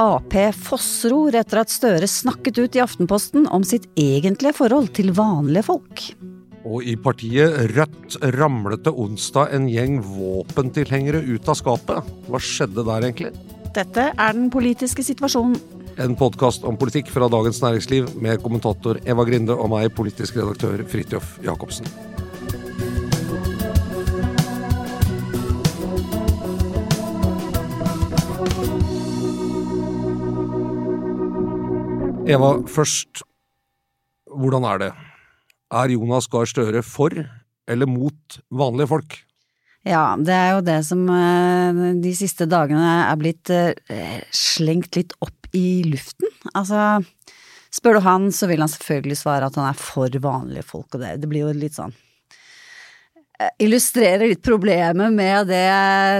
Ap fossror etter at Støre snakket ut i Aftenposten om sitt egentlige forhold til vanlige folk. Og i partiet Rødt ramlet det onsdag en gjeng våpentilhengere ut av skapet. Hva skjedde der egentlig? Dette er den politiske situasjonen. En podkast om politikk fra Dagens Næringsliv med kommentator Eva Grinde og meg, politisk redaktør Fridtjof Jacobsen. Eva, først, hvordan er det? Er Jonas Gahr Støre for eller mot vanlige folk? Ja, det er jo det som eh, de siste dagene er blitt eh, slengt litt opp i luften. Altså, spør du han, så vil han selvfølgelig svare at han er for vanlige folk, og det, det blir jo litt sånn eh, Illustrerer litt problemet med det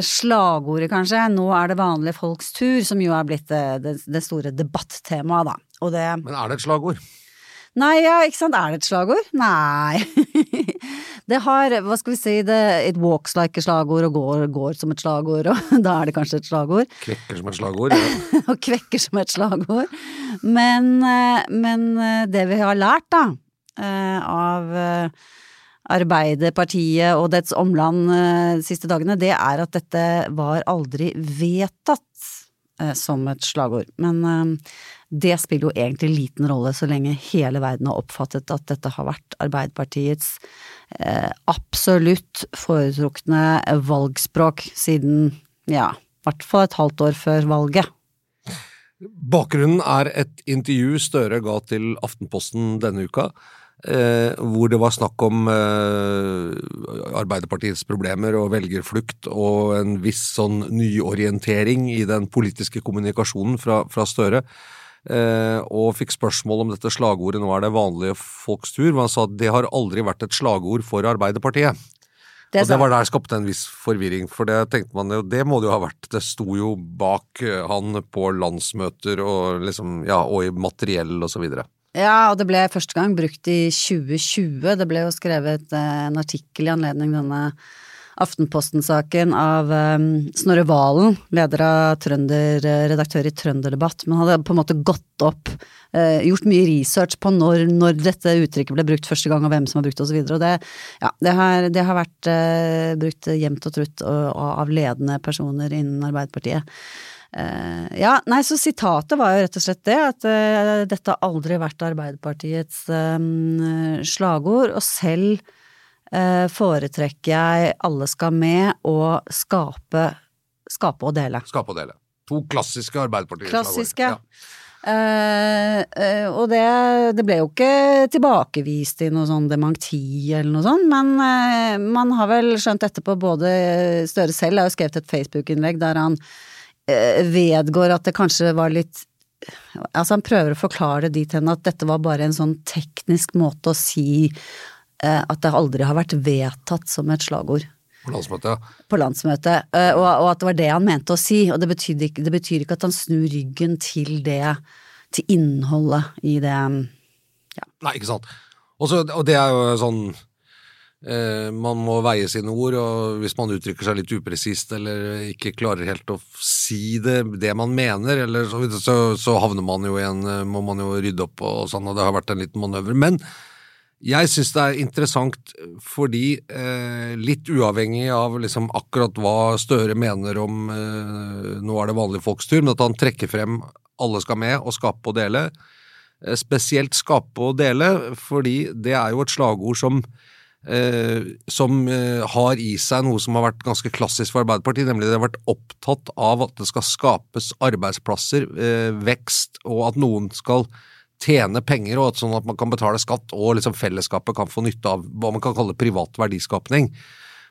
slagordet, kanskje. Nå er det vanlige folks tur, som jo er blitt det, det, store debattemaet, da. Og det Men er det et slagord? Nei, ja, ikke sant, er det et slagord? Nei. det har, hva skal vi si, det, it walks like et slagord og går, går som et slagord, og da er det kanskje et slagord. Kvekker som et slagord? Ja. og kvekker som et slagord. Men, eh, men eh, det vi har lært, da, eh, av Arbeiderpartiet og dets omland de siste dagene, det er at dette var aldri vedtatt som et slagord. Men det spiller jo egentlig liten rolle så lenge hele verden har oppfattet at dette har vært Arbeiderpartiets eh, absolutt foretrukne valgspråk siden, ja, i hvert fall et halvt år før valget. Bakgrunnen er et intervju Støre ga til Aftenposten denne uka, eh, hvor det var snakk om eh, Arbeiderpartiets problemer og velgerflukt og en viss sånn nyorientering i den politiske kommunikasjonen fra, fra Støre. Eh, og fikk spørsmål om dette slagordet 'nå er det vanlige folks tur', men han sa at det har aldri vært et slagord for Arbeiderpartiet. Det og det var der det skapte en viss forvirring, for det tenkte man jo, det må det jo ha vært. Det sto jo bak eh, han på landsmøter og liksom, ja, og i materiell og så videre. Ja, og det ble første gang brukt i 2020. Det ble jo skrevet eh, en artikkel i anledning denne Aftenposten-saken av um, Snorre Valen, leder av Trønder, redaktør i Trønderdebatt, men hadde på en måte gått opp, uh, gjort mye research på når, når, dette uttrykket ble brukt første gang, og hvem som har brukt det, og så. Og det, ja, det, har, det har vært uh, brukt jevnt og trutt av ledende personer innen Arbeiderpartiet. Ja, nei, så sitatet var jo rett og slett det, at dette har aldri vært Arbeiderpartiets um, slagord, og selv foretrekker jeg alle skal med og skape, skape og dele. Skape og dele. To klassiske Arbeiderparti-slagord. Klassiske. Ja. Uh, uh, og det, det ble jo ikke tilbakevist i noe sånn dementi eller noe sånt, men uh, man har vel skjønt etterpå, både Støre selv har jo skrevet et Facebook-innlegg der han eh, vedgår at det kanskje var litt Altså han prøver å forklare det dit hen at dette var bare en sånn teknisk måte å si eh, at det aldri har vært vedtatt som et slagord På landsmøtet, ja. på landsmøtet, eh, og, og at det var det han mente å si. Og det betyr, ikke, det betyr ikke at han snur ryggen til det, til innholdet i det. Nei, ikke sant. Også, og det er jo sånn eh, Man må veie sine ord, og hvis man uttrykker seg litt upresist eller ikke klarer helt å si det, det man mener, eller så, så, så havner man jo i en eh, Må man jo rydde opp og sånn, og det har vært en liten manøver. Men jeg syns det er interessant fordi, eh, litt uavhengig av liksom akkurat hva Støre mener om eh, Nå er det vanlige folks tur, men at han trekker frem alle skal med og skape og dele. Eh, Spesielt skape og dele, fordi det er jo et slagord som eh, som eh, har i seg noe som har vært ganske klassisk for Arbeiderpartiet, nemlig det har vært opptatt av at det skal skapes arbeidsplasser, eh, vekst, og at noen skal tjene penger, og at sånn at man kan betale skatt, og liksom fellesskapet kan få nytte av hva man kan kalle privat verdiskapning.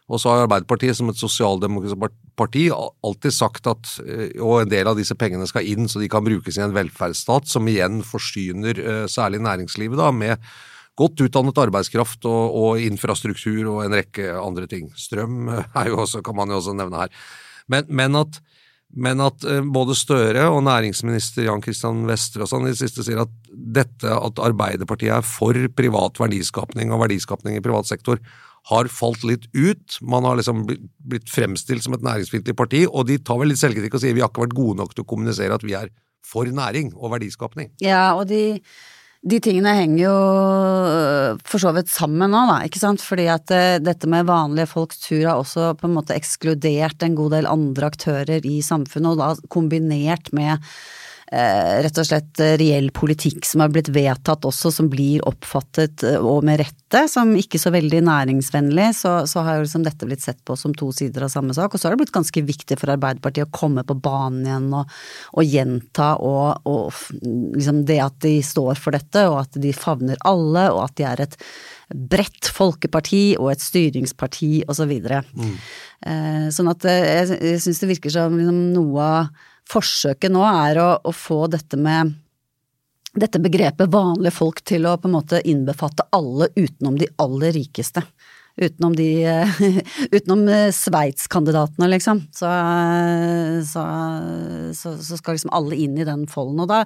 Og så har Arbeiderpartiet som et sosialdemokratisk parti alltid sagt at eh, og en del av disse pengene skal inn så de kan brukes i en velferdsstat som igjen forsyner eh, særlig næringslivet da med godt utdannet arbeidskraft og, og infrastruktur og en rekke andre ting. Strøm eh, jo også, kan man jo også nevne her. Men, men at men at eh, både Støre og næringsminister Jan Christian Vestre og sånn i det siste sier at dette at Arbeiderpartiet er for privat verdiskapning og verdiskapning i privat sektor, har falt litt ut. Man har liksom blitt- fremstilt som et næringsfiendtlig parti, og de tar vel litt selvkritikk og sier vi har ikke vært gode nok til å kommunisere at vi er for næring og verdiskapning. Ja, og de, de tingene henger jo øh, for så vidt sammen nå, da, ikke sant? Fordi at øh, dette med vanlige folks tur har også på en måte ekskludert en god del andre aktører i samfunnet, og da kombinert med rett og slett eh, reell politikk som har blitt vedtatt også, som blir oppfattet, eh, og med rette, som ikke så veldig næringsvennlig, så, så har jo liksom dette blitt sett på som to sider av samme sak. Og så har det blitt ganske viktig for Arbeiderpartiet å komme på banen igjen og, og gjenta og, og liksom det at de står for dette, og at de favner alle, og at de er et bredt folkeparti og et styringsparti osv. Eh, sånn at eh, jeg, jeg syns det virker som liksom, noe av forsøket nå er å, å få dette med dette begrepet vanlige folk til å på en måte innbefatte alle utenom de aller rikeste. Utenom de eh, Utenom eh, Sveits-kandidatene, liksom. Så, eh, så, så, så skal liksom alle inn i den folden. Og da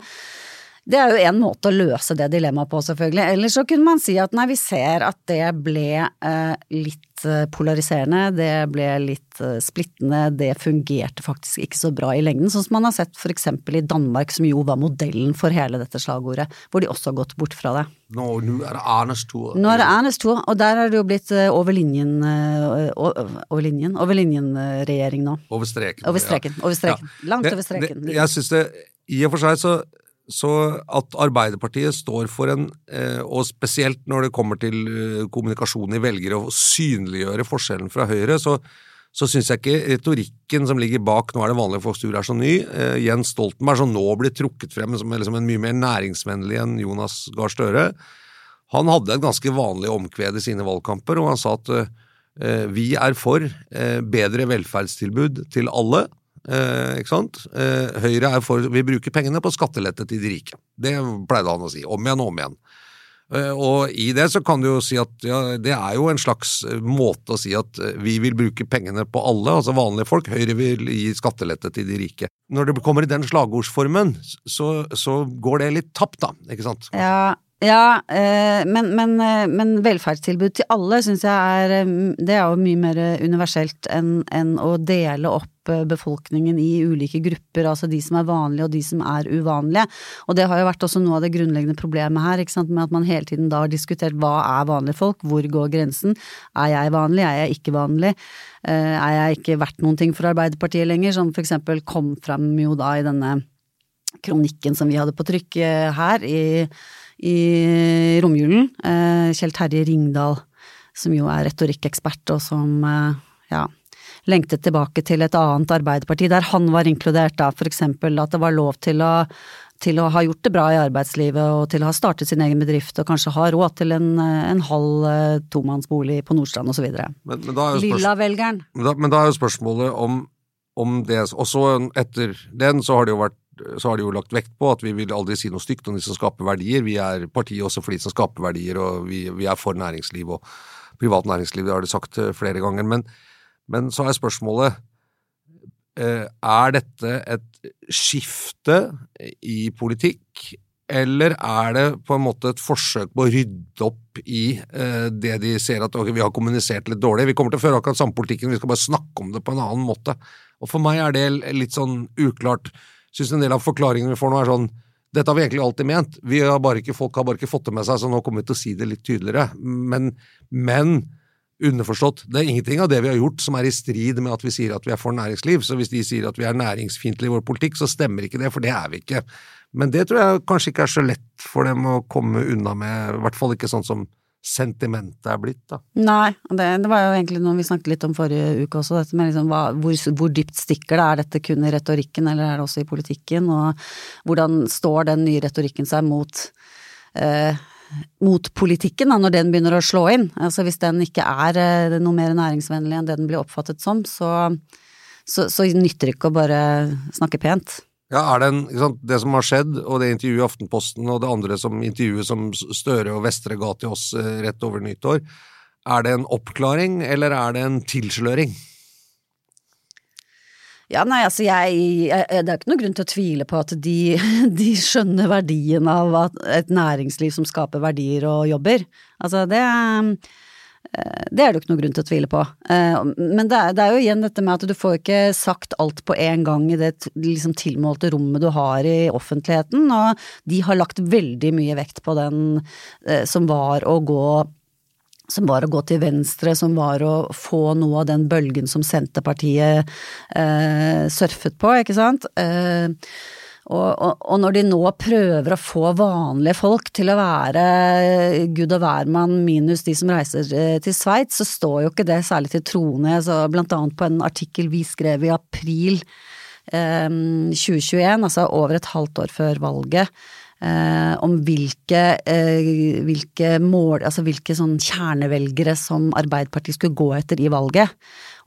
det er jo en måte å løse det dilemmaet på, selvfølgelig. Eller så kunne man si at nei, vi ser at det ble eh, litt eh, polariserende, det ble litt eh, splittende, det fungerte faktisk ikke så bra i lengden. Sånn som man har sett eksempel i Danmark, som jo var modellen for hele dette slagordet, hvor de også har gått bort fra det. Nå, nå er det Ernest tur. Nå er det Ernes tur, og der er det jo blitt eh, over linjen, eh, over linjen, over linjen-regjering nå. Over streken. Over streken, over streken. Langt Det- over streken. Det, jeg synes det, I og for seg så, så at Arbeiderpartiet står for en, eh, og spesielt når det kommer til eh, kommunikasjon i velgere, å synliggjøre forskjellen fra Høyre, så, så syns jeg ikke retorikken som ligger bak nå er det vanlige folks tur er så ny. Eh, Jens Stoltenberg, som nå blir trukket frem som liksom en mye mer næringsvennlig enn Jonas Gahr Støre, han hadde et ganske vanlig omkved i sine valgkamper, og han sa at vi er for bedre velferdstilbud til alle. Eh, ikke sant? Eh, Høyre er for Vi bruker pengene på skattelette til de rike. Det pleide han å si. Om igjen og om igjen. Eh, og i det så kan du jo si at ja, det er jo en slags eh, måte å si at eh, vi vil bruke pengene på alle, altså vanlige folk. Høyre vil gi skattelette til de rike. Når det kommer i den slagordsformen, så, så går det litt tapt, da. Ikke sant? Ja, ja eh, men, men, eh, men velferdstilbud til alle syns jeg er eh, Det er jo mye mer universelt enn enn å dele opp befolkningen i ulike grupper, altså de som er vanlige og de som er uvanlige. Og det har jo vært også noe av det grunnleggende problemet her, med at man hele tiden da har diskutert hva er vanlige folk, hvor går grensen, er jeg vanlig, er jeg ikke vanlig, er jeg ikke verdt noen ting for Arbeiderpartiet lenger, som for eksempel kom frem jo da i denne kronikken som vi hadde på trykk her i, i romjulen. Eh, Kjell Terje Ringdal, som jo er retorikkekspert, og som eh, ja, lengtet tilbake til et annet Arbeiderparti, der han var inkludert, da, for eksempel at det var lov til å til å ha gjort det bra i arbeidslivet og til å ha startet sin egen bedrift og kanskje ha råd til en, en halv eh, tomannsbolig på Nordstrand osv. Er Lilla-velgeren. men, men da er jo spørsmålet om, om det Og så etter den så har det jo vært så har de jo lagt vekt på at vi vil aldri si noe stygt om de som skaper verdier. Vi er partiet også for de som skaper verdier, og vi, vi er for næringsliv og privat næringsliv, det har de sagt eh, flere ganger. Men, men så er spørsmålet eh, Er dette et skifte i politikk, eller er det på en måte et forsøk på å rydde opp i eh, det de ser at okay, vi har kommunisert litt dårlig? Vi kommer til å føre akkurat samme politikken, vi skal bare snakke om det på en annen måte. Og For meg er det litt sånn uklart. Syns en del av forklaringene vi får nå er sånn dette har vi egentlig alltid ment, vi har bare ikke, folk har bare ikke fått det med seg, så nå kommer vi til å si det litt tydeligere. Men, men underforstått, det er ingenting av det vi har gjort som er i strid med at vi sier at vi er for næringsliv. Så hvis de sier at vi er næringsfiendtlige i vår politikk, så stemmer ikke det, for det er vi ikke. Men det tror jeg kanskje ikke er så lett for dem å komme unna med, i hvert fall ikke sånn som sentimentet er blitt, da. Nei, det, det var jo egentlig noe vi snakket litt om forrige uke også, dette med liksom hva, hvor, hvor dypt stikker det, er dette kun i retorikken eller er det også i politikken, og hvordan står den nye retorikken seg mot eh, mot politikken, da, når den begynner å slå inn. Altså Hvis den ikke er eh, noe mer næringsvennlig enn det den blir oppfattet som, så, så, så nytter det ikke å bare snakke pent. Ja, er det, en, sant, det som har skjedd, og det intervjuet i Aftenposten og det andre som intervjuet som Støre og Vestre ga til oss eh, rett over nyttår, er det en oppklaring, eller er det en tilsløring? Ja, nei, altså jeg, jeg Det er ikke noen grunn til å tvile på at de, de skjønner verdien av et næringsliv som skaper verdier og jobber. Altså det eh, det er det jo ikke noe grunn til å tvile på. Eh, Men det er, det er jo igjen dette med at du får ikke sagt alt på en gang i det liksom tilmålte rommet du har i offentligheten, og de har lagt veldig mye vekt på den eh, som var å gå som var å gå til venstre, som var å få noe av den bølgen som Senterpartiet eh, surfet på, ikke sant. Eh, og, og, og når de nå prøver å få vanlige folk til å være gud og hvermann minus de som reiser eh, til Sveits, så står jo ikke det særlig til troende. Blant annet på en artikkel vi skrev i april eh, 2021, altså over et halvt år før valget, eh, om hvilke, eh, hvilke mål, altså hvilke sånn kjernevelgere som Arbeiderpartiet skulle gå etter i valget.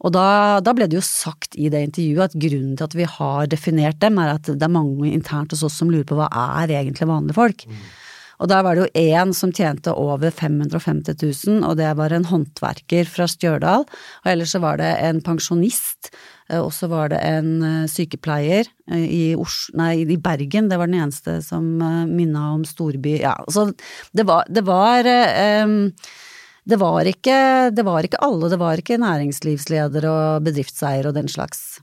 Og da, da ble det jo sagt i det intervjuet at grunnen til at vi har definert dem, er at det er mange internt hos oss som lurer på hva er egentlig vanlige folk. Og der var det jo én som tjente over 550 000, og det var en håndverker fra Stjørdal. Og ellers så var det en pensjonist, eh, og så var det en eh, sykepleier eh, i, Os nei, i Bergen. Det var den eneste som minna om storby. Ja, så det var, det var um det var, ikke, det var ikke alle, det var ikke næringslivsleder og bedriftseier og den slags.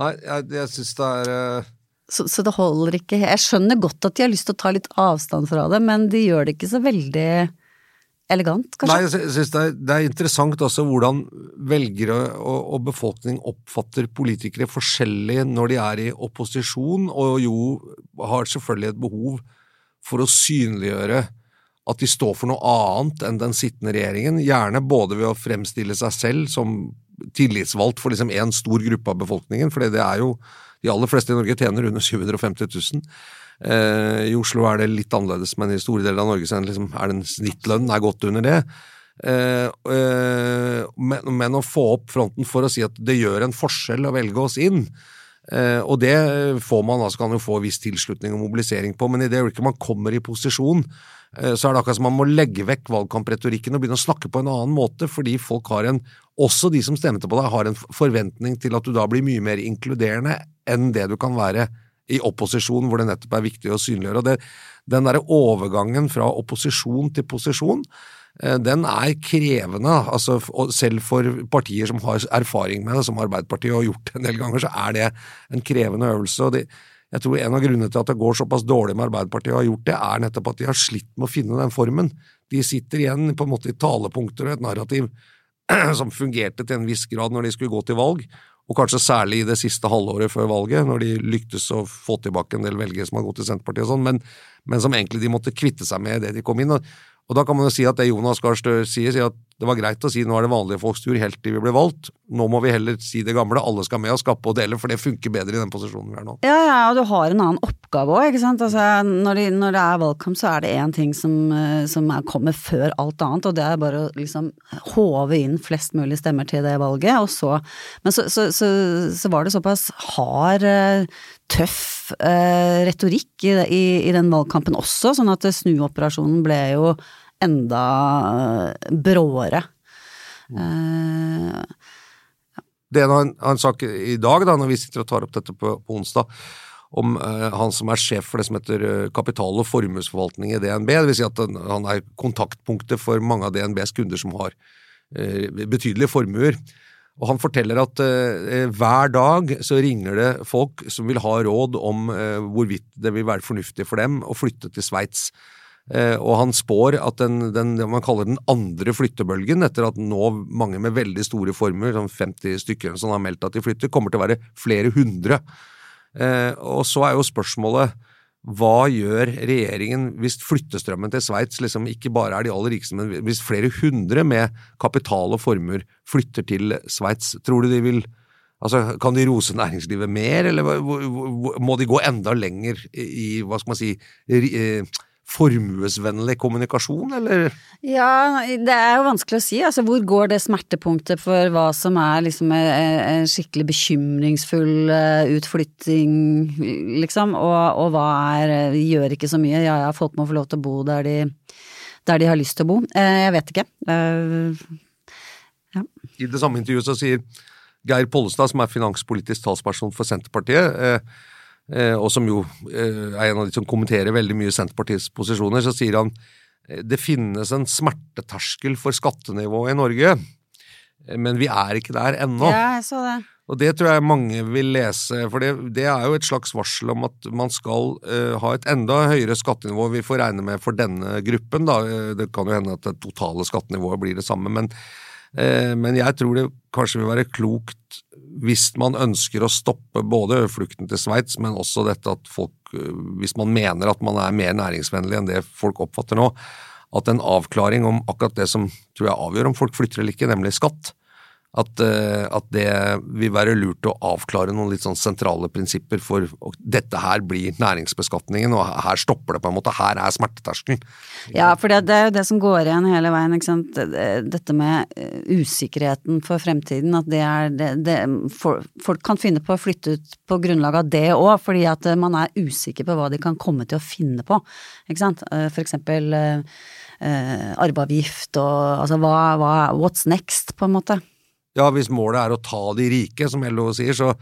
Nei, jeg, jeg syns det er Så, så det holder ikke. Jeg skjønner godt at de har lyst til å ta litt avstand fra det, men de gjør det ikke så veldig elegant, kanskje. Nei, jeg synes det, er- det er interessant også hvordan velgere og, og befolkning oppfatter politikere forskjellig når de er i opposisjon, og jo har selvfølgelig et behov for å synliggjøre at de står for noe annet enn den sittende regjeringen, gjerne både ved å fremstille seg selv som tillitsvalgt for liksom en stor gruppe av befolkningen, for det er jo de aller fleste i Norge tjener under 750 000. Eh, I Oslo er det litt annerledes, men i store deler av Norge er det liksom, er den snittlønnen er godt under det. Eh, eh, men, men å få opp fronten for å si at det gjør en forskjell å velge oss inn, og det får man, altså kan jo få viss tilslutning og mobilisering på, men i det øyeblikket man kommer i posisjon, eh, så er det akkurat som man må legge vekk valgkampretorikken og begynne å snakke på en annen måte, fordi folk har en, også de som stemte på deg, har en forventning til at du da blir mye mer inkluderende enn det du kan være i opposisjon, hvor det nettopp er viktig å synliggjøre. Og det, den derre overgangen fra opposisjon til posisjon, eh, den er krevende, altså, selv for partier som har erfaring med det, som Arbeiderpartiet har gjort en del ganger, så er det en krevende øvelse. og det, jeg tror En av grunnene til at det går såpass dårlig med Arbeiderpartiet og har gjort det, er nettopp at de har slitt med å finne den formen. De sitter igjen på en måte i talepunkter og et narrativ som fungerte til en viss grad når de skulle gå til valg, og kanskje særlig i det siste halvåret før valget, når de lyktes å få tilbake en del velgere som har gått til Senterpartiet og sånn, men, men som egentlig de måtte kvitte seg med idet de kom inn. Og, og da kan man jo si at det Jonas Gahr Støre sier, sier at Det var greit å si nå er det vanlige folks tur helt til vi ble valgt. Nå må vi heller si det gamle, alle skal med og skape og dele, for det funker bedre i den posisjonen vi er nå. Ja, ja, og du har en annen oppgave òg. Altså, når, de, når, det er valgkamp, så er det én ting som, eh, som er, kommer før alt annet, og det er bare å liksom håve inn flest mulig stemmer til det valget, og så Men så, så, så, så var det såpass hard, eh, tøff eh, retorikk i, i, i den valgkampen også, sånn at snuoperasjonen ble jo enda eh, bråere. Mm. Det er en, en, sak i dag, da, når vi sitter og tar opp dette på, på onsdag, om uh, han som er sjef for det som heter kapital- og formuesforvaltning i DNB. Det vil si at han, er kontaktpunktet for mange av DNBs kunder som har uh, betydelige formuer. Og han forteller at eh, hver dag så ringer det folk som vil ha råd om hvorvidt det vil være fornuftig for dem å flytte til Sveits. Eh, og han spår at den, den, man kaller den andre flyttebølgen, etter at nå mange med veldig store formuer, sånn 50 stykker som har meldt at de flytter, kommer til å være flere hundre. Eh, og så er jo spørsmålet hva gjør regjeringen hvis flyttestrømmen til Sveits liksom ikke bare er de aller rikeste, men hvis flere hundre med kapital og formuer flytter til Sveits? Tror du de vil Altså, Kan de rose næringslivet mer, eller må de gå enda lenger i, hva skal man si, eh, formuesvennlig kommunikasjon, eller? Ja, det er jo vanskelig å si. Altså, hvor går det smertepunktet for hva som er liksom en skikkelig bekymringsfull eh, utflytting, liksom, og, og hva er gjør ikke så mye. Ja ja, folk må få lov til å bo der de, der de har lyst til å bo. Eh, jeg vet ikke. Eh, ja. I det samme intervjuet så sier Geir Pollestad, som er finanspolitisk talsperson for Senterpartiet, Eh, og som jo eh, er en av de som kommenterer veldig mye Senterpartiets posisjoner, så sier han eh, det finnes en smerteterskel for skattenivået i Norge, men vi er ikke der ennå. Ja, jeg så det. Og det tror jeg mange vil lese, for det, det er jo et slags varsel om at man skal uh, ha et enda høyere skattenivå vi får regne med for denne gruppen. Da. Det kan jo hende at det totale skattenivået blir det samme, men, uh, men jeg tror det kanskje vil være klokt hvis man ønsker å stoppe både flukten til Sveits, men også dette at folk, øh, hvis man mener at man er mer næringsvennlig enn det folk oppfatter nå, at en avklaring om akkurat det som tror jeg avgjør om folk flytter eller ikke, nemlig skatt, at, eh, at, det vil være lurt å avklare noen litt sånn sentrale prinsipper for dette her blir næringsbeskatningen, og her stopper det på en måte. Her er smerteterskelen. Ja, for det, det er jo det som går igjen hele veien, ikke sant. Dette med eh, usikkerheten for fremtiden, at det er det, det Folk kan finne på å flytte ut på grunnlag av det òg, fordi at man er usikker på hva de kan komme til å finne på, ikke sant. Eh, for eksempel eh, arveavgift og altså hva, hva What's next, på en måte. Ja, hvis målet er å ta de rike, som LO sier, så,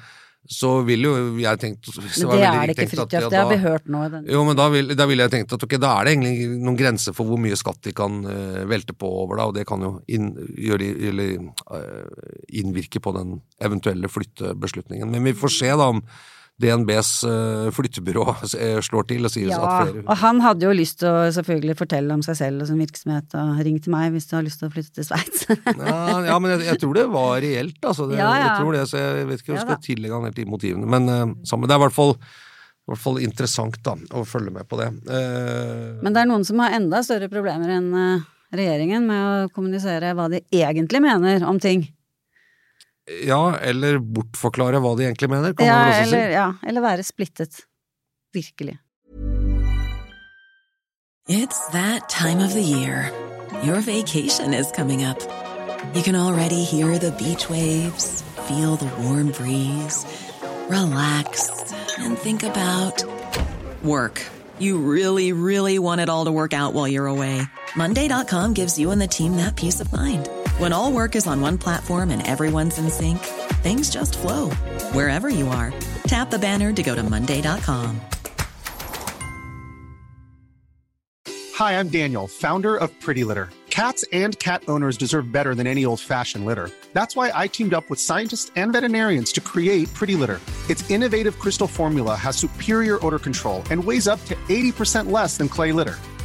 så vil jo jeg tenkt Men det er det ikke, Fridtjof. Ja, det har vi hørt nå. Den. Jo, men da ville vil jeg tenkt at ok, da er det egentlig noen grenser for hvor mye skatt de kan uh, velte på over da, og det kan jo inn, gjøre, eller, uh, innvirke på den eventuelle flyttebeslutningen. Men vi får se da om DNBs uh, flyttebyrå eh, slår til og sier ja, at flere Og han hadde jo lyst til å selvfølgelig fortelle om seg selv og sin virksomhet, og ring til meg hvis du har lyst til å flytte til Sveits. ja, ja, men jeg, jeg, tror det var reelt, altså. Det, ja, ja. Jeg tror det, så jeg vet ikke om jeg skal tillegge han helt de motivene. Men uh, sammen, det er i hvert fall i hvert fall interessant da, å følge med på det. Uh, men det er noen som har enda større problemer enn regjeringen med å kommunisere hva de egentlig mener om ting. Ja, eller bortforklare hva de egentlig mener, kan ja, man også eller, si. Ja, eller være splittet. Virkelig. It's that time of the year. Your vacation is coming up. You can already hear the beach waves, feel the warm breeze, relax and think about work. You really, really want it all to work out while you're away. Monday.com gives you and the team that peace of mind. When all work is on one platform and everyone's in sync, things just flow wherever you are. Tap the banner to go to Monday.com. Hi, I'm Daniel, founder of Pretty Litter. Cats and cat owners deserve better than any old fashioned litter. That's why I teamed up with scientists and veterinarians to create Pretty Litter. Its innovative crystal formula has superior odor control and weighs up to 80% less than clay litter.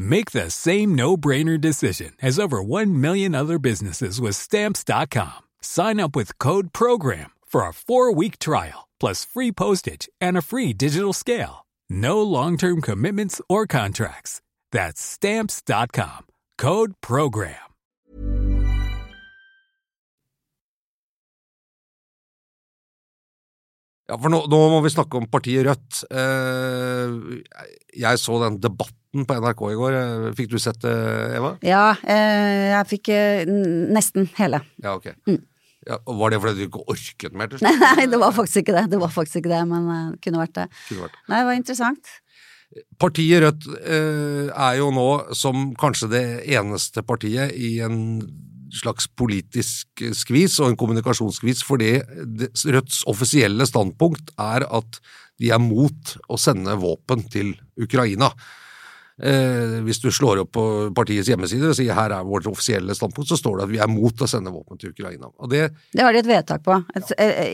Make the same no-brainer decision as over 1 million other businesses with stamps.com. Sign up with code program for a 4-week trial plus free postage and a free digital scale. No long-term commitments or contracts. That's stamps.com. Code program. Ja, for nå, nå, må vi snakke om partiet Rødt. Eh, jeg så den debatten på NRK i går. Eh, fikk du sett det, Eva? Ja, eh, jeg fikk eh, nesten hele. Ja, ok. Mm. Ja, var det fordi du ikke orket mer? til slutt? Nei, det var faktisk ikke det. Det var faktisk ikke det, men det eh, kunne vært det. Kunne vært. Nei, det var interessant. Partiet Rødt eh, er jo nå som kanskje det eneste partiet i en slags politisk skvis og en kommunikasjonsskvis, fordi Rødts offisielle standpunkt er at de er mot å sende våpen til Ukraina. Eh, hvis du slår opp på partiets hjemmeside og sier her er vårt offisielle standpunkt, så står det at vi er mot å sende våpen til Ukraina. Det, det har de et vedtak på. Et, ja.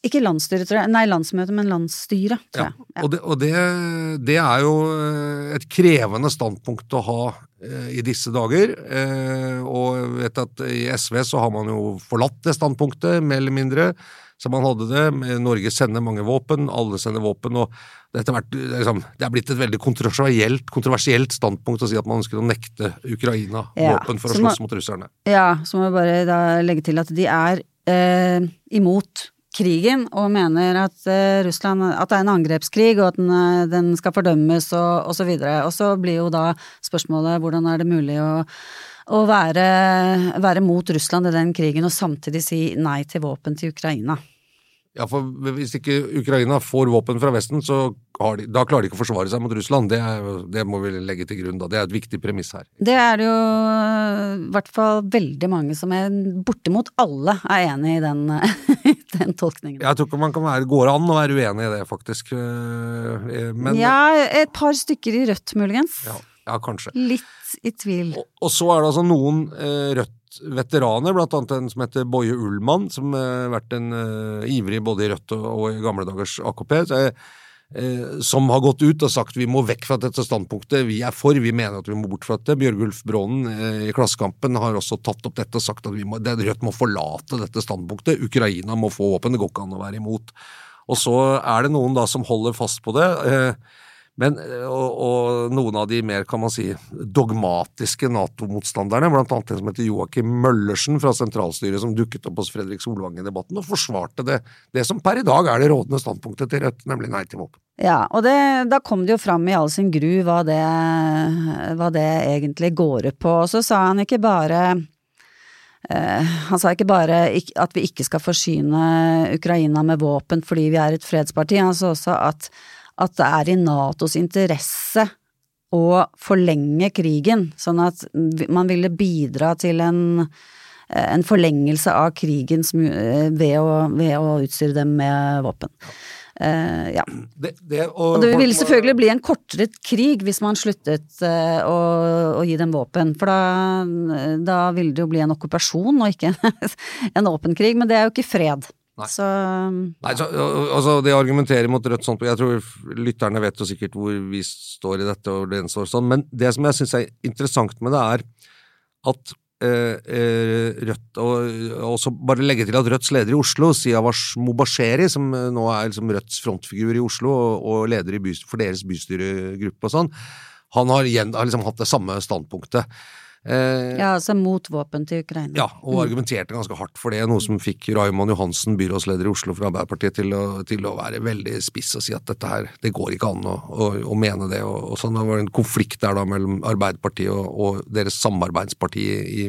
Ikke landsstyret, tror jeg. Nei, landsmøte, men landsstyret, tror jeg. Ja. Og, det, og det, det, er jo eh, et krevende standpunkt å ha eh, i disse dager. Eh, og jeg vet at i SV så har man jo forlatt det standpunktet, mer eller mindre, som han hadde det. Norge sender mange våpen, alle sender våpen. og det, hvert, liksom, det er blitt et veldig kontroversielt, kontroversielt, standpunkt å si at man ønsker å nekte Ukraina ja, våpen for å slåss mot russerne. Ja, så må jeg bare da legge til at de er eh, imot krigen og mener at eh, Russland at det er en angrepskrig og at den, uh, den skal fordømmes og, og så videre. Og så blir jo da spørsmålet hvordan er det mulig å, å være, være, mot Russland i den krigen og samtidig si nei til våpen til Ukraina. Ja, for hvis ikke Ukraina får våpen fra Vesten, så de, da klarer de ikke å forsvare seg mot Russland. Det, er, det, må vi legge til grunn da. Det er et viktig premiss her. Det er det jo i hvert fall veldig mange som er Bortimot alle er enig i den, den tolkningen. Jeg tror ikke man kan være, går an å være uenig i det, faktisk. Eh, men, ja, et par stykker i Rødt, muligens. Ja, ja kanskje. Litt i tvil. Og, og så er det altså noen eh, Rødt veteraner, blant annet en som heter Boje Ullmann, som har eh, vært en eh, ivrig både i Rødt og, og, i gamle dagers AKP, så, uh, som har gått ut og sagt vi må vekk fra dette standpunktet, vi er for, vi mener at vi må bort fra dette. Bjørgulf Brånen i Klassekampen har også tatt opp dette og sagt at må, det, Rødt må forlate dette standpunktet. Ukraina må få våpen, det går ikke an å være imot. Og så er det noen da som holder fast på det. Uh, men, og, og, noen av de mer, kan man si, dogmatiske Nato-motstanderne, annet en som heter Joakim Møllersen fra sentralstyret, som dukket opp hos Fredrik Solvang i debatten og forsvarte det, det som per i dag er det rådende standpunktet til Rødt, nemlig nei til våpen. Ja, og det, da kom det jo fram i all sin gru hva det, hva det egentlig går ut på. Og så sa han ikke bare Uh, han sa ikke bare at vi ikke skal forsyne Ukraina med våpen fordi vi er et fredsparti, han sa også at at det er i Natos interesse å forlenge krigen, sånn at man ville bidra til en, en forlengelse av krigen ved å, ved å utstyre dem med våpen. Uh, ja. Det, det, og, og, det ville selvfølgelig bli en kortere krig hvis man sluttet uh, å, å, gi dem våpen, for da, da ville det jo bli en okkupasjon og ikke en åpen krig, men det er jo ikke fred. Nei. Så, Nei, så altså, Det argumenterer mot Rødt sånn Jeg tror lytterne vet jo sikkert hvor vi står i dette, og det står sånn, men det som jeg syns er interessant med det, er at eh, eh Rødt og så bare legge til at Rødts leder i Oslo, Siavash Mobasheri, som nå er liksom Rødts frontfigur i Oslo og, og leder for deres bystyregruppe og sånn, han har, igjen, har liksom hatt det samme standpunktet. Eh, ja, altså mot våpen til Ukraina. Ja, og mm. argumenterte ganske hardt for det, noe som fikk Raymond Johansen, byrådsleder i Oslo fra Arbeiderpartiet, til å, til å være veldig spiss og si at dette her, det går ikke an å, å, å mene det. Og, og sånn, Det var en konflikt der da mellom Arbeiderpartiet og, og deres samarbeidsparti i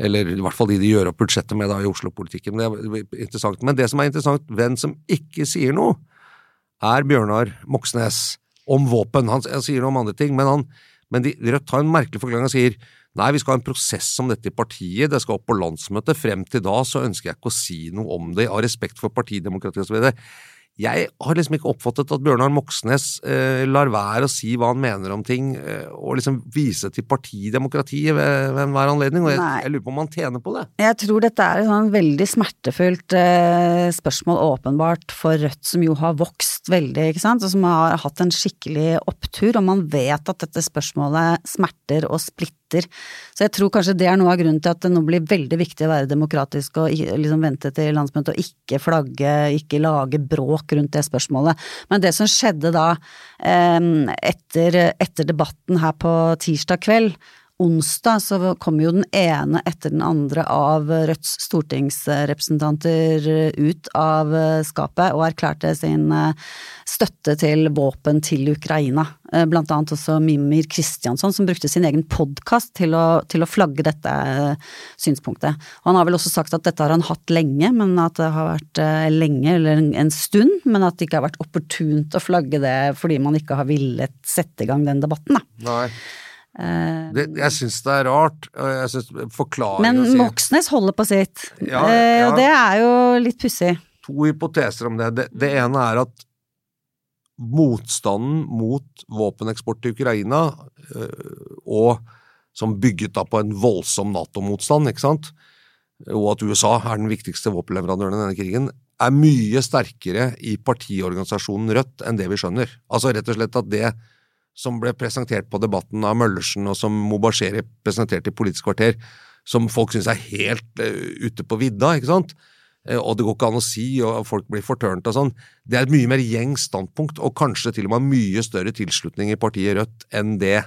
Eller i hvert fall de de gjør opp budsjettet med da i Oslo-politikken. Det er interessant. Men det som er interessant, hvem som ikke sier noe, er Bjørnar Moxnes om våpen. Han, han sier noe om andre ting, men, han, men de, Rødt har en merkelig forklaring. og sier nei, vi skal ha en prosess om dette i partiet, det skal opp på landsmøtet. Frem til da så ønsker jeg ikke å si noe om det, av respekt for partidemokratiet osv. Jeg har liksom ikke oppfattet at Bjørnar Moxnes eh, lar være å si hva han mener om ting, eh, og liksom vise til partidemokratiet ved, ved enhver anledning, og jeg, jeg, lurer på om han tjener på det. Jeg tror dette er et sånn veldig smertefullt eh, spørsmål, åpenbart, for Rødt, som jo har vokst veldig, ikke sant, og som har hatt en skikkelig opptur, og man vet at dette spørsmålet smerter og splitter så jeg tror kanskje det er noe av grunnen til at det nå blir veldig viktig å være demokratisk og liksom vente til landsmøtet og ikke flagge, ikke lage bråk rundt det spørsmålet. Men det som skjedde da etter, etter debatten her på tirsdag kveld, onsdag så kom jo den ene etter den andre av Rødts stortingsrepresentanter ut av skapet og erklærte sin eh, støtte til våpen til Ukraina. Eh, blant annet også Mimir Kristjansson, som brukte sin egen podkast til, til, å flagge dette eh, synspunktet. Han har vel også sagt at dette har han hatt lenge, men at det har vært lenge, eller en stund, men at det ikke har vært opportunt å flagge det fordi man ikke har villet sette i gang den debatten, da. Nei. Uh, det, jeg syns det er rart. Jeg synes Men Moxnes holder på sitt. Ja, eh, ja. Og det er jo litt pussig. To hypoteser om det. det. det. ene er at motstanden mot våpeneksport til Ukraina, uh, og som bygget da på en voldsom Nato-motstand, ikke sant, og at USA er den viktigste våpenleverandøren i denne krigen, er mye sterkere i partiorganisasjonen Rødt enn det vi skjønner. Altså rett og slett at det som ble presentert på Debatten av Møllersen, og som Mobasheri presenterte i Politisk kvarter, som folk syns er helt uh, ute på vidda, ikke sant? Uh, og det går ikke an å si, og folk blir fortørnet og sånn. Det er et mye mer gjengs standpunkt, og kanskje til og med mye større tilslutning i partiet Rødt enn det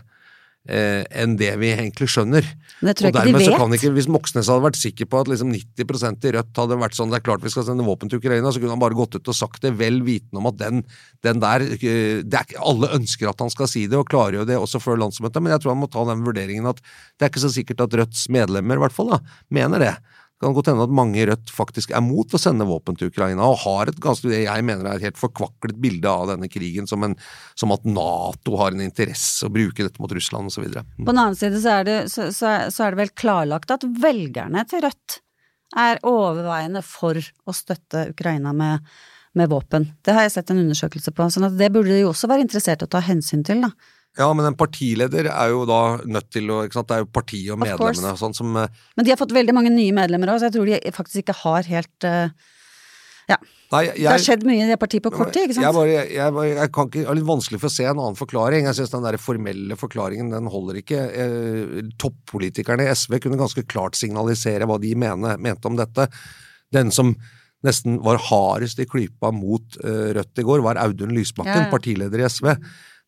eh, enn det vi egentlig skjønner. Det tror jeg og dermed ikke de vet. kan ikke, Hvis Moxnes hadde vært sikker på at liksom 90% i Rødt hadde vært sånn det er klart vi skal sende våpen til Ukraina, så kunne han bare gått ut og sagt det, vel vitende om at den, den der det er, Alle ønsker at han skal si det, og klarer jo det også før landsmøtet, men jeg tror han må ta den vurderingen at det er ikke så sikkert at Rødts medlemmer, i hvert fall, da, mener det kan godt hende at mange i Rødt faktisk er mot å sende våpen til Ukraina, og har et ganske det jeg mener er et helt forkvaklet bilde av denne krigen, som, en, som at Nato har en interesse å bruke dette mot Russland osv. Mm. På den annen side så er, det, så, så, så er det vel klarlagt at velgerne til Rødt er overveiende for å støtte Ukraina med, med våpen. Det har jeg sett en undersøkelse på, så det burde de jo også være interessert i å ta hensyn til, da. Ja, men en partileder er jo da nødt til å ikke sant? Det er jo partiet og medlemmene og sånn som eh, Men de har fått veldig mange nye medlemmer òg, så jeg tror de faktisk ikke har helt uh, Ja. Nei, jeg, det har skjedd mye i det partiet på kort tid, ikke sant? Jeg, bare, jeg, jeg, jeg kan ikke, er litt vanskelig for å se en annen forklaring. Jeg syns den der formelle forklaringen, den holder ikke. Eh, toppolitikerne i SV kunne ganske klart signalisere hva de mener, mente om dette. Den som nesten var hardest i klypa mot Rødt i går, var Audun Lysbakken, ja, ja. partileder i SV.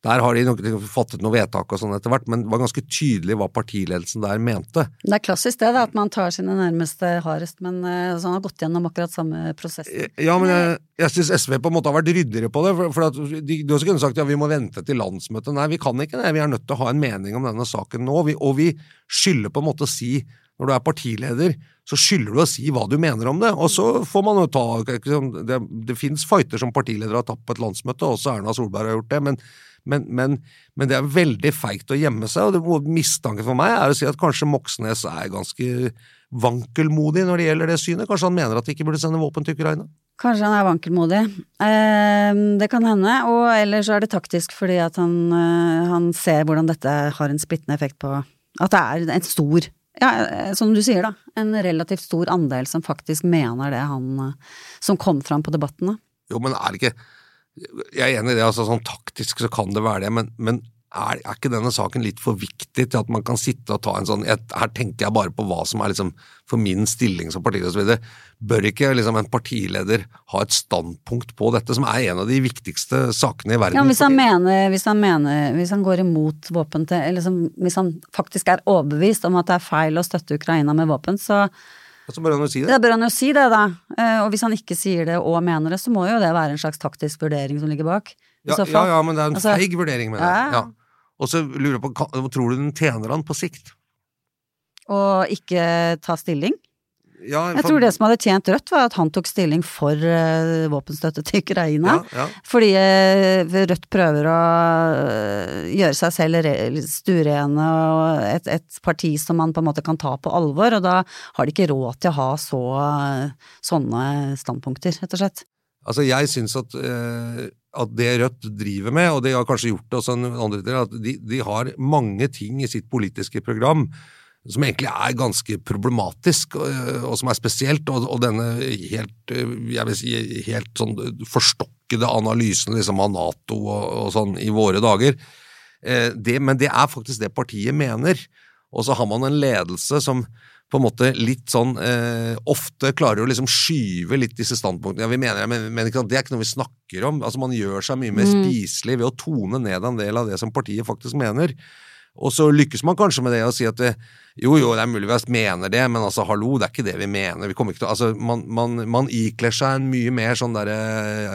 Der har de nok fattet noe vedtak og sånn etter hvert, men det var ganske tydelig hva partiledelsen der mente. Det er klassisk det, da, at man tar sine nærmeste hardest, men altså, han har gått gjennom akkurat samme prosess. Ja, men jeg, jeg syns SV på en måte har vært ryddigere på det. for, for at de, de også kunne sagt ja, vi må vente til landsmøtet. Nei, vi kan ikke det. Vi er nødt til å ha en mening om denne saken nå. Vi, og vi skylder på en måte å si når du er partileder, så skylder du å si hva du mener om det. Og så får man jo ta Det, det fins fighter som partiledere har tatt på et landsmøte, også Erna Solberg har gjort det. men men, men, men, det er veldig feigt å gjemme seg, og det mistanken for meg er å si at kanskje Moxnes er ganske vankelmodig når det gjelder det synet. Kanskje han mener at de ikke burde sende våpen til Ukraina? Kanskje han er vankelmodig. Eh, det kan hende. Og ellers er det taktisk fordi at han, eh, han, ser hvordan dette har en splittende effekt på At det er en stor ja, eh, som du sier, da. En relativt stor andel som faktisk mener det han eh, Som kom fram på debattene. Jo, men er det ikke jeg er enig i det, altså sånn taktisk så kan det være det, men, men er, er, ikke denne saken litt for viktig til at man kan sitte og ta en sånn jeg, Her tenker jeg bare på hva som er liksom for min stilling som partileder osv. Bør ikke liksom en partileder ha et standpunkt på dette, som er en av de viktigste sakene i verden? Ja, hvis han, mener, hvis han, mener, hvis han går imot våpen til Eller liksom, hvis han faktisk er overbevist om at det er feil å støtte Ukraina med våpen, så så bør han jo si det. Da bør han jo si det, da. Eh, og hvis han ikke sier det og mener det, så må jo det være en slags taktisk vurdering som ligger bak. Ja, ja, ja, men det er en altså, feig vurdering med det. Ja. Og så lurer jeg på, tror du den tjener han på sikt? Å ikke ta stilling. Ja, Jeg tror det som hadde tjent Rødt, var at han tok stilling for uh, våpenstøtte til Ukraina. Ja, ja. Fordi uh, Rødt prøver å uh, gjøre seg selv re- stuerene og et, et parti som man på en måte kan ta på alvor, og da har de ikke råd til å ha så, sånne standpunkter, rett og slett. Altså, jeg syns at, at det Rødt driver med, og de har kanskje gjort det også en andre del, at de, de har mange ting i sitt politiske program som egentlig er ganske problematisk, og, og som er spesielt, og, denne helt, eh, jeg vil si, helt sånn forstokkede analysen liksom av Nato og, og sånn i våre dager. Eh, det, men det er faktisk det partiet mener. Og så har man en ledelse som på en måte litt sånn eh, ofte klarer å liksom skyve litt disse standpunktene. Ja, vi mener, men, men ikke sant, Det er ikke noe vi snakker om. Altså Man gjør seg mye mer Mm. spiselig ved å tone ned en del av det som partiet faktisk mener. Og så lykkes man kanskje med det å si at det, jo, jo, det er mulig vi mener det, men altså, hallo, det er ikke det vi mener. Vi kommer ikke til, altså, man, man, man ikler seg en mye mer sånn derre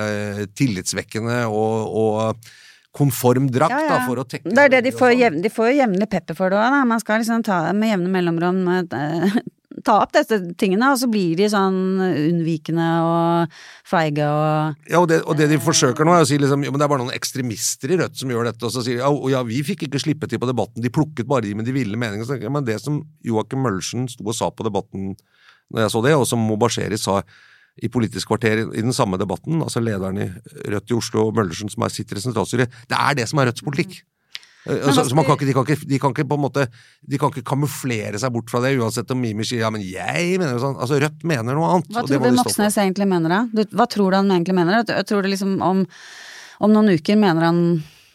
eh, tillitsvekkende og, og konform drakt Ja, ja. da, for å tekke Det er det de får, sånn. jevn, de får jo jevnlig pepper for det òg, da. Man skal liksom ta med jevne mellomrom eh, ta opp disse tingene, og så blir de sånn unnvikende og feige og Ja, og det, og det de forsøker nå, er å si liksom, jo, men det er bare noen ekstremister i Rødt som gjør dette, og så sier de ja, ja, vi fikk ikke slippe til på debatten, de plukket bare de med de ville meningene. Så jeg, Men det som Joakim Møllersen sto og sa på debatten når jeg så det, og som Mobasheri sa i Politisk kvarter i, den samme debatten, altså lederen i Rødt i Oslo, Møllersen, som er, sitter i sentralstyret, det er det som er Rødts politikk. Altså, så man kan ikke, de, kan ikke, de kan ikke på en måte De kan ikke kamuflere seg bort fra det, uansett om Mimi sier ja, men jeg mener jo sånn. Altså, Rødt mener noe annet. Hva tror du. Moxnes egentlig mener da? Hva tror du han egentlig mener? Jeg tror det liksom om, om noen uker mener han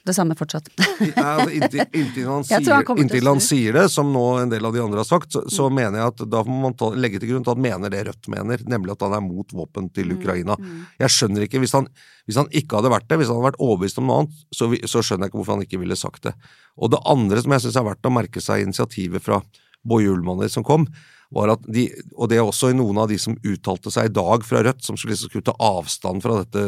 det samme fortsatt. ja, altså, inntil, inntil, han sier, inntil han sier det, som nå en del av de andre har sagt, så, så mener jeg at da må man ta, legge til grunn at han mener det Rødt mener, nemlig at han er mot våpen til Ukraina. Jeg skjønner ikke, hvis han, hvis han ikke hadde vært det, hvis han hadde vært overbevist om noe annet, så, så skjønner jeg ikke hvorfor han ikke ville sagt det. Og det andre som jeg syns er verdt å merke seg initiativet fra Boje Ullmanner som kom, var at de, og det er også noen av de som uttalte seg i dag fra Rødt, som skulle, liksom skulle ta avstand fra dette,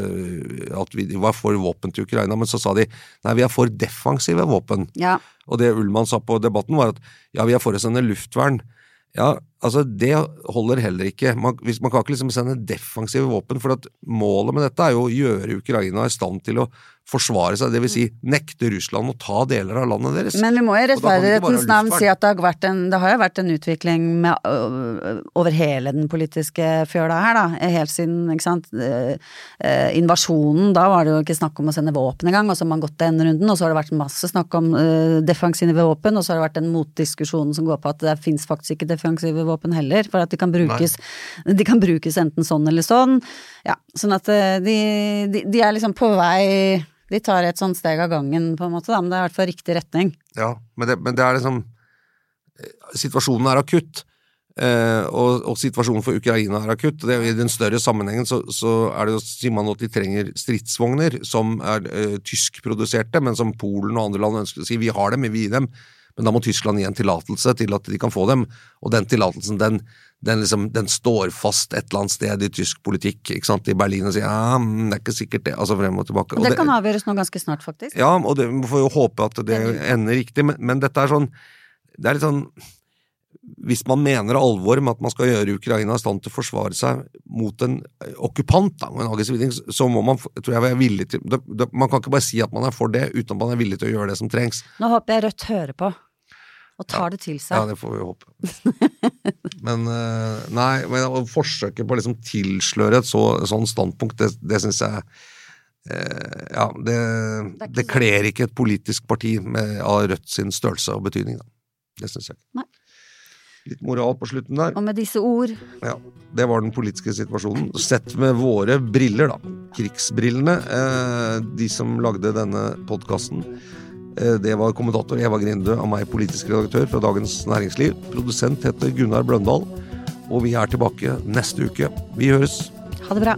at vi var for våpen til Ukraina, men så sa de nei, vi er for defensive våpen. Ja. Og det Ullmann sa på debatten var at ja, vi er for å sende luftvern. Ja, altså det holder heller ikke. Man, hvis, man kan ikke liksom sende defensive våpen, for at målet med dette er jo å gjøre Ukraina i stand til å forsvare seg, det vil si nekte Russland å ta deler av landet deres. Men vi må i rettferdighetens navn si at det har, vært en, det har jo vært en utvikling med, over hele den politiske fjøla her, da. Helt siden, ikke sant, invasjonen, da var det jo ikke snakk om å sende våpen engang, og så har man gått den runden, og så har det vært masse snakk om defensive våpen, og så har det vært den motdiskusjonen som går på at det fins faktisk ikke defensive våpen heller, for at de kan brukes, de kan brukes enten sånn eller sånn. Ja, sånn at de, de, de er liksom på vei de tar et sånt steg av gangen, på en måte, da, men det er i hvert fall riktig retning. Ja, men det, men det er liksom eh, Situasjonen er akutt. Eh, og, og situasjonen for Ukraina er akutt. Det, I den større sammenhengen så, så er det jo, sier man at de trenger stridsvogner som er eh, tyskproduserte, men som Polen og andre land ønsker å si vi har dem, vi vil gi dem. Men da må Tyskland gi en tillatelse til at de kan få dem, og den tillatelsen den, den, liksom, den står fast et eller annet sted i tysk politikk, ikke sant, i Berlin, og sier ja, det er ikke sikkert det, altså frem og tilbake. Og Og det kan avgjøres nå ganske snart, faktisk. ja, og det, vi får jo håpe at det ender riktig, men, men dette er sånn Det er litt sånn Hvis man mener alvor med at man skal gjøre Ukraina i stand til å forsvare seg mot en okkupant, da, en aggressiv så må man, tror jeg, være villig til det, det, Man kan ikke bare si at man er for det, uten at man er villig til å gjøre det som trengs. Nå håper jeg Rødt hører på, og tar det til seg. Ja, det får vi håpe. Men eh, nei, men å forsøke på å liksom tilsløre et så, sånn standpunkt, det, det syns jeg eh, Ja, det, ikke det kler ikke et politisk parti med, av Rødt sin størrelse og betydning, da. Det syns jeg. Nei. Litt moral på slutten der. Og med disse ord Ja, det var den politiske situasjonen. Sett med våre briller, da. Krigsbrillene. Eh, de som lagde denne podkasten. Eh, det var kommentator Eva Grinde og meg, politisk redaktør fra Dagens Næringsliv. Produsent heter Gunnar Bløndal. Og vi er tilbake neste uke. Vi høres. Ha det bra.